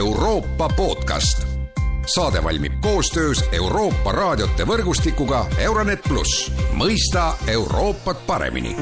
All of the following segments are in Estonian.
Euroopa podcast. saade valmib koostöös Euroopa raadiote võrgustikuga Euronet pluss, mõista Euroopat paremini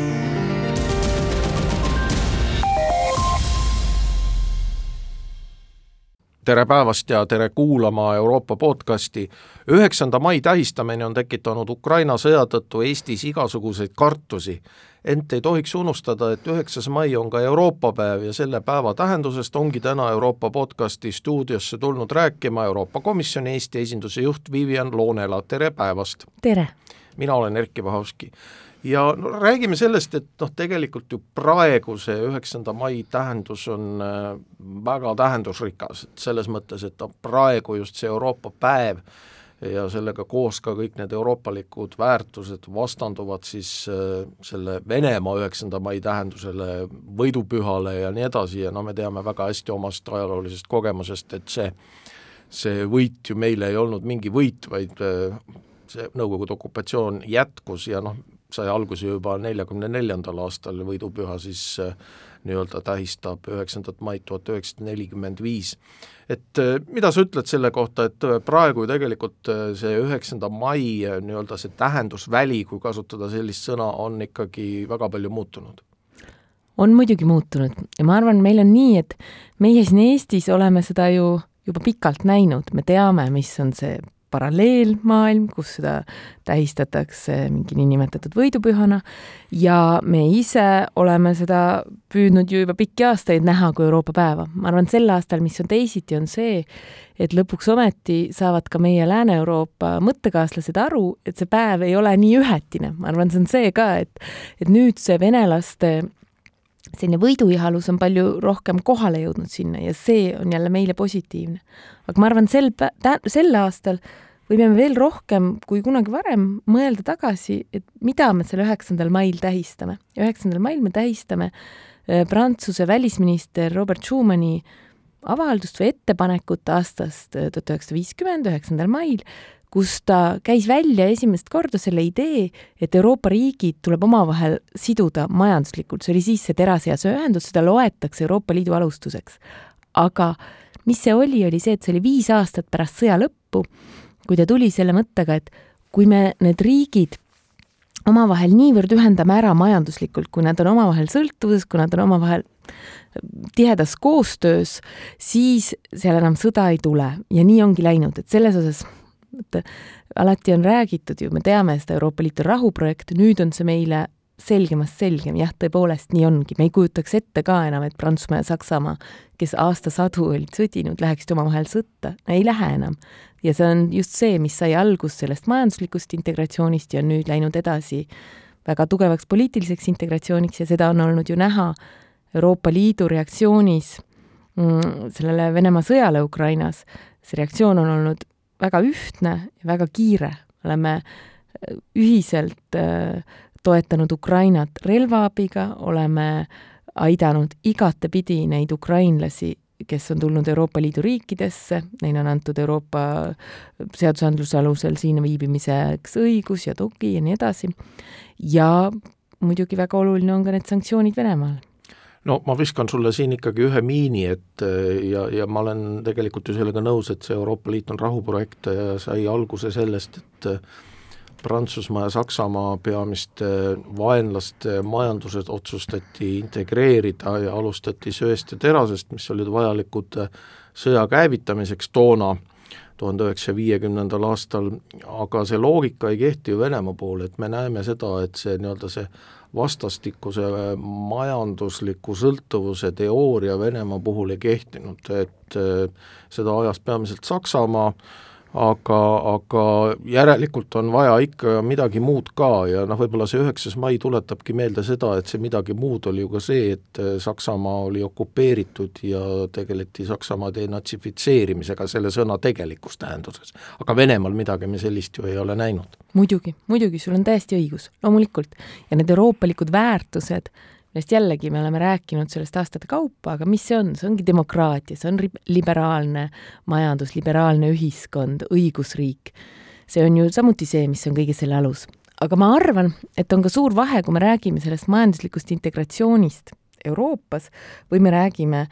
tere päevast ja tere kuulama Euroopa podcasti. üheksanda mai tähistamine on tekitanud Ukraina sõja tõttu Eestis igasuguseid kartusi. ent ei tohiks unustada, et üheksas mai on ka Euroopa päev ja selle päeva tähendusest ongi täna Euroopa podcasti stuudiosse tulnud rääkima Euroopa Komisjoni Eesti esinduse juht Vivian Loonela, tere päevast! tere! mina olen Erkki Vahovski ja no räägime sellest, et noh, tegelikult ju praegu see üheksanda mai tähendus on äh, väga tähendusrikas, et selles mõttes, et noh, praegu just see Euroopa päev ja sellega koos ka kõik need euroopalikud väärtused vastanduvad siis äh, selle Venemaa üheksanda mai tähendusele, võidupühale ja nii edasi ja no me teame väga hästi omast ajaloolisest kogemusest, et see see võit ju meile ei olnud mingi võit, vaid äh, see Nõukogude okupatsioon jätkus ja noh, sai alguse juba neljakümne neljandal aastal, võidupüha siis äh, nii-öelda tähistab üheksandat maid tuhat üheksasada nelikümmend viis. et äh, mida sa ütled selle kohta, et äh, praegu ju tegelikult see üheksanda mai nii-öelda see tähendusväli, kui kasutada sellist sõna, on ikkagi väga palju muutunud? on muidugi muutunud ja ma arvan, meil on nii, et meie siin Eestis oleme seda ju juba pikalt näinud, me teame, mis on see paralleelmaailm, kus seda tähistatakse mingi niinimetatud võidupühana ja me ise oleme seda püüdnud ju juba pikki aastaid näha kui Euroopa päeva. ma arvan, sel aastal, mis on teisiti, on see, et lõpuks ometi saavad ka meie Lääne-Euroopa mõttekaaslased aru, et see päev ei ole nii ühetine. ma arvan, see on see ka, et, et nüüd see venelaste selline võiduihalus on palju rohkem kohale jõudnud sinna ja see on jälle meile positiivne. aga ma arvan, sel, sel aastal võime veel rohkem kui kunagi varem mõelda tagasi, et mida me selle üheksandal mail tähistame. üheksandal mail me tähistame äh, Prantsuse välisminister Robert Schumani avaldust või ettepanekut aastast äh, tuhat üheksasada viiskümmend, üheksandal mail, kus ta käis välja esimest korda selle idee, et Euroopa riigid tuleb omavahel siduda majanduslikult, see oli siis see terase ja söeühendus, seda loetakse Euroopa Liidu alustuseks. aga mis see oli, oli see, et see oli viis aastat pärast sõja lõppu, kui ta tuli selle mõttega, et kui me need riigid omavahel niivõrd ühendame ära majanduslikult, kui nad on omavahel sõltuvuses, kui nad on omavahel tihedas koostöös, siis seal enam sõda ei tule. Ja nii ongi läinud, et selles osas et alati on räägitud ju, me teame seda Euroopa Liidu rahuprojekti, nüüd on see meile selgemast selgem, jah, tõepoolest nii ongi, me ei kujutaks ette ka enam, et Prantsusmaa ja Saksamaa, kes aastasadu olid sõdinud, läheksid omavahel sõtta, ei lähe enam. ja see on just see, mis sai algust sellest majanduslikust integratsioonist ja on nüüd läinud edasi väga tugevaks poliitiliseks integratsiooniks ja seda on olnud ju näha Euroopa Liidu reaktsioonis mm, sellele Venemaa sõjale Ukrainas. see reaktsioon on olnud väga ühtne ja väga kiire, oleme äh, ühiselt äh, toetanud Ukrainat relvaabiga, oleme aidanud igatepidi neid ukrainlasi, kes on tulnud Euroopa Liidu riikidesse, neile on antud Euroopa seadusandluse alusel siin viibimiseks õigus ja tugi ja nii edasi. ja muidugi väga oluline on ka need sanktsioonid Venemaal no ma viskan sulle siin ikkagi ühe miini, et ja, ja ma olen tegelikult ju sellega nõus, et see Euroopa Liit on rahuprojekt ja sai alguse sellest, et Prantsusmaa ja Saksamaa peamiste vaenlaste majandused otsustati integreerida ja alustati söest ja terasest, mis olid vajalikud sõja käivitamiseks toona, tuhande üheksasaja viiekümnendal aastal, aga see loogika ei kehti ju Venemaa poole, et me näeme seda, et see nii-öelda see vastastikuse majandusliku sõltuvuse teooria Venemaa puhul ei kehtinud, et eh, seda ajas peamiselt Saksamaa, aga, aga järelikult on vaja ikka midagi muud ka ja noh, võib-olla see üheksas mai tuletabki meelde seda, et see midagi muud oli ju ka see, et eh, Saksamaa oli okupeeritud ja tegeleti Saksamaa denatsifitseerimisega selle sõna tegelikus tähenduses. aga Venemaal midagi me sellist ju ei ole näinud. muidugi, muidugi, sul on täiesti õigus, loomulikult. ja need euroopalikud väärtused, millest jällegi me oleme rääkinud sellest aastate kaupa, aga mis see on, see ongi demokraatia, see on liberaalne majandus, liberaalne ühiskond, õigusriik. see on ju samuti see, mis on kõige selle alus. aga ma arvan, et on ka suur vahe, kui me räägime sellest majanduslikust integratsioonist Euroopas või me räägime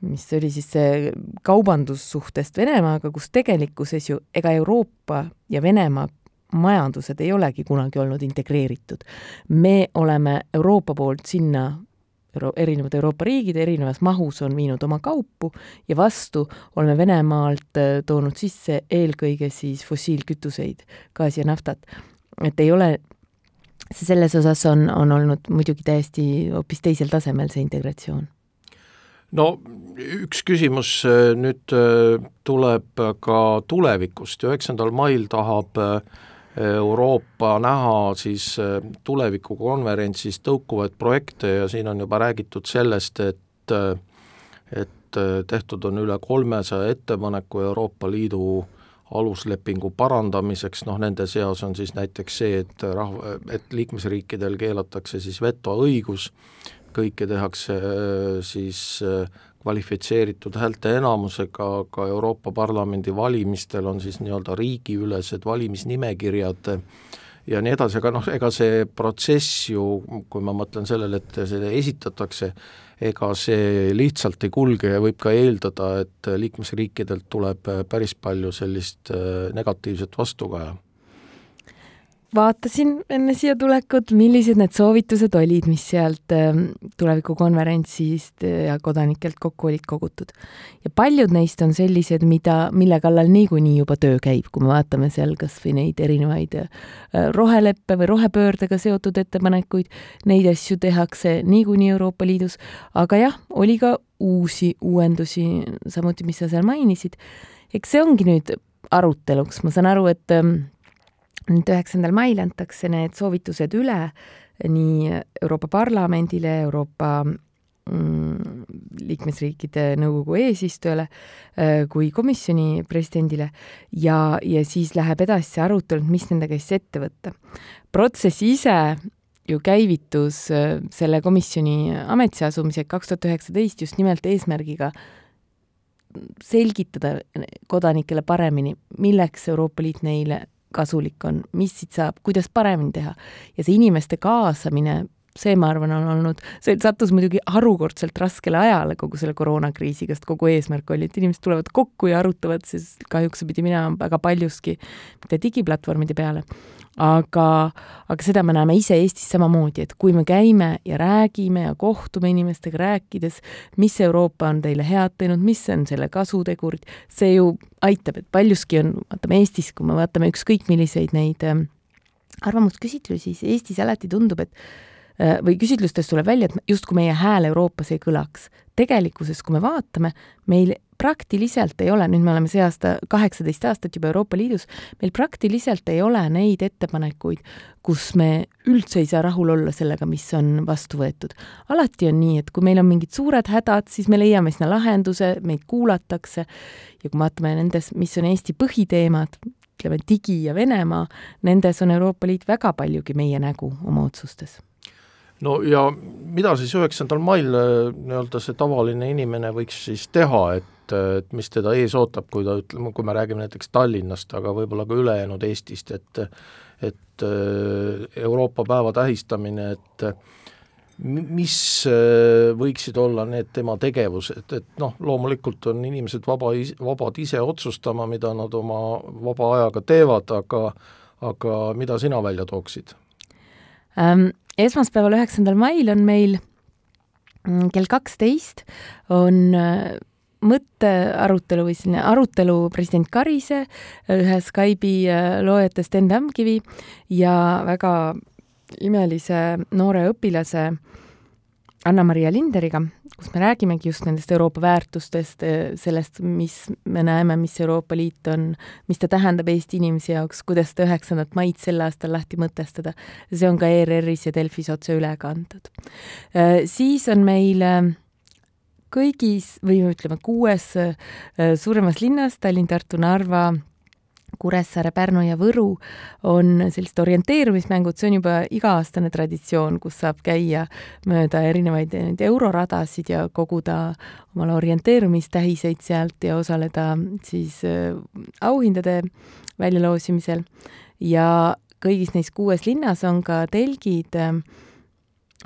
mis oli siis see kaubandussuhtest Venemaaga, kus tegelikkuses ju ega Euroopa ja Venemaa majandused ei olegi kunagi olnud integreeritud. me oleme Euroopa poolt sinna Euro erinevad Euroopa riigid erinevas mahus on viinud oma kaupu ja vastu oleme Venemaalt äh, toonud sisse eelkõige siis fossiilkütuseid, gaasi ja naftat. et ei ole, selles osas on, on olnud muidugi täiesti hoopis teisel tasemel, see integratsioon no üks küsimus äh, nüüd äh, tuleb ka tulevikust, üheksandal mail tahab äh, Euroopa näha siis tulevikukonverentsis tõukuvaid projekte ja siin on juba räägitud sellest, et et tehtud on üle kolmesaja ettepaneku Euroopa Liidu aluslepingu parandamiseks, noh nende seas on siis näiteks see, et rahva, et liikmesriikidel keelatakse siis vetoõigus kõike tehakse äh, siis äh, kvalifitseeritud häälteenamusega, ka Euroopa Parlamendi valimistel on siis nii-öelda riigiülesed valimisnimekirjad ja nii edasi, aga noh, ega see protsess ju, kui ma mõtlen sellele, et see esitatakse, ega see lihtsalt ei kulge ja võib ka eeldada, et liikmesriikidelt tuleb päris palju sellist äh, negatiivset vastukaja vaatasin enne siia tulekut, millised need soovitused olid, mis sealt ähm, tulevikukonverentsist äh, ja kodanikelt kokku olid kogutud. ja paljud neist on sellised, mida, mille kallal niikuinii juba töö käib, kui me vaatame seal kas või neid erinevaid äh, roheleppe või rohepöördega seotud ettepanekuid, neid asju tehakse niikuinii Euroopa Liidus, aga jah, oli ka uusi uuendusi, samuti, mis sa seal mainisid. eks see ongi nüüd aruteluks, ma saan aru, et ähm, nüüd üheksandal mail antakse need soovitused üle nii Euroopa Parlamendile, Euroopa mm, liikmesriikide nõukogu eesistujale äh, kui komisjoni presidendile ja, ja siis läheb edasi see arutelu, et mis nendega siis ette võtta. protsess ise ju käivitus äh, selle komisjoni ametisse asumisega kaks tuhat üheksateist just nimelt eesmärgiga selgitada kodanikele paremini, milleks Euroopa Liit neile kasulik on, mis siit saab, kuidas paremini teha. ja see inimeste kaasamine, see, ma arvan, on olnud, see sattus muidugi harukordselt raskele ajale kogu selle koroonakriisiga, sest kogu eesmärk oli, et inimesed tulevad kokku ja arutavad, siis kahjuks pidi minema väga paljuski mitte digiplatvormide peale, aga, aga seda me näeme ise Eestis samamoodi, et kui me käime ja räägime ja kohtume inimestega rääkides, mis Euroopa on teile head teinud, mis on selle kasutegurid, see ju aitab, et paljuski on, vaatame Eestis, kui me vaatame ükskõik milliseid neid äh, arvamusküsitlusi, siis Eestis alati tundub, et või küsitlustest tuleb välja, et justkui meie hääl Euroopas ei kõlaks. tegelikkuses, kui me vaatame, meil praktiliselt ei ole, nüüd me oleme see aasta kaheksateist aastat juba Euroopa Liidus, meil praktiliselt ei ole neid ettepanekuid, kus me üldse ei saa rahul olla sellega, mis on vastu võetud. alati on nii, et kui meil on mingid suured hädad, siis me leiame sinna lahenduse, meid kuulatakse ja kui me vaatame nendes, mis on Eesti põhiteemad, ütleme digi ja Venemaa, nendes on Euroopa Liit väga paljugi meie nägu oma otsustes no ja mida siis üheksandal mail äh, nii-öelda see tavaline inimene võiks siis teha, et et, et mis teda ees ootab, kui ta ütleme, kui me räägime näiteks Tallinnast, aga võib-olla ka ülejäänud Eestist, et et äh, Euroopa päeva tähistamine, et mis äh, võiksid olla need tema tegevused, et noh, loomulikult on inimesed vaba, vabad ise otsustama, mida nad oma vaba ajaga teevad, aga aga mida sina välja tooksid ähm,? Esmaspäeval, üheksandal mail on meil mm, kell kaksteist on äh, mõttearutelu või selline arutelu president Karise, ühe Skype'i äh, loojate Sten Tamkivi ja väga imelise noore õpilase Anna-Maria Linderiga, kus me räägimegi just nendest Euroopa väärtustest, äh, sellest, mis me näeme, mis Euroopa Liit on, mis ta tähendab Eesti inimese jaoks, kuidas seda üheksandat maid sel aastal lahti mõtestada. see on ka ERR-is ja Delfis otse üle kantud. Äh, siis on meil kõigis või ütleme, kuues suuremas linnas, Tallinn, Tartu, Narva, Kuressaare, Pärnu ja Võru on sellised orienteerumismängud, see on juba iga-aastane traditsioon, kus saab käia mööda erinevaid neid euroradasid ja koguda omale orienteerumistähiseid sealt ja osaleda siis äh, auhindade väljaloosimisel. ja kõigis neis kuues linnas on ka telgid.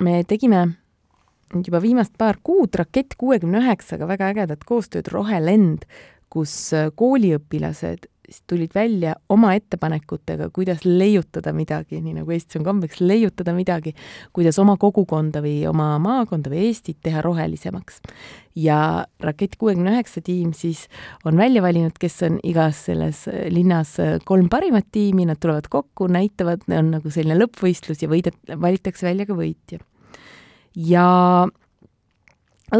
me tegime nüüd juba viimast paar kuud Rakett kuuekümne üheksaga väga ägedat koostööd Rohelend, kus kooliõpilased siis tulid välja oma ettepanekutega, kuidas leiutada midagi, nii nagu Eestis on kombeks, leiutada midagi, kuidas oma kogukonda või oma maakonda või Eestit teha rohelisemaks. ja Rakett kuuekümne üheksa tiim siis on välja valinud, kes on igas selles linnas kolm parimat tiimi, nad tulevad kokku, näitavad, on nagu selline lõppvõistlus ja võidet-, valitakse välja ka võitja. ja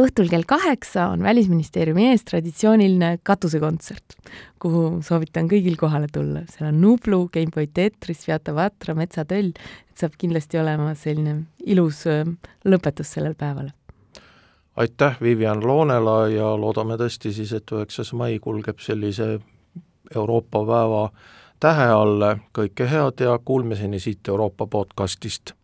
õhtul kell kaheksa on Välisministeeriumi ees traditsiooniline katusekontsert, kuhu soovitan kõigil kohale tulla. seal on Nublu, Gameboy Tetris, Fiata Vatra, Metsatöll, et saab kindlasti olema selline ilus lõpetus sellele päevale. aitäh Vivian Loonela ja loodame tõesti siis, et üheksas mai kulgeb sellise Euroopa päeva tähe all, kõike head ja kuulmiseni siit Euroopa podcastist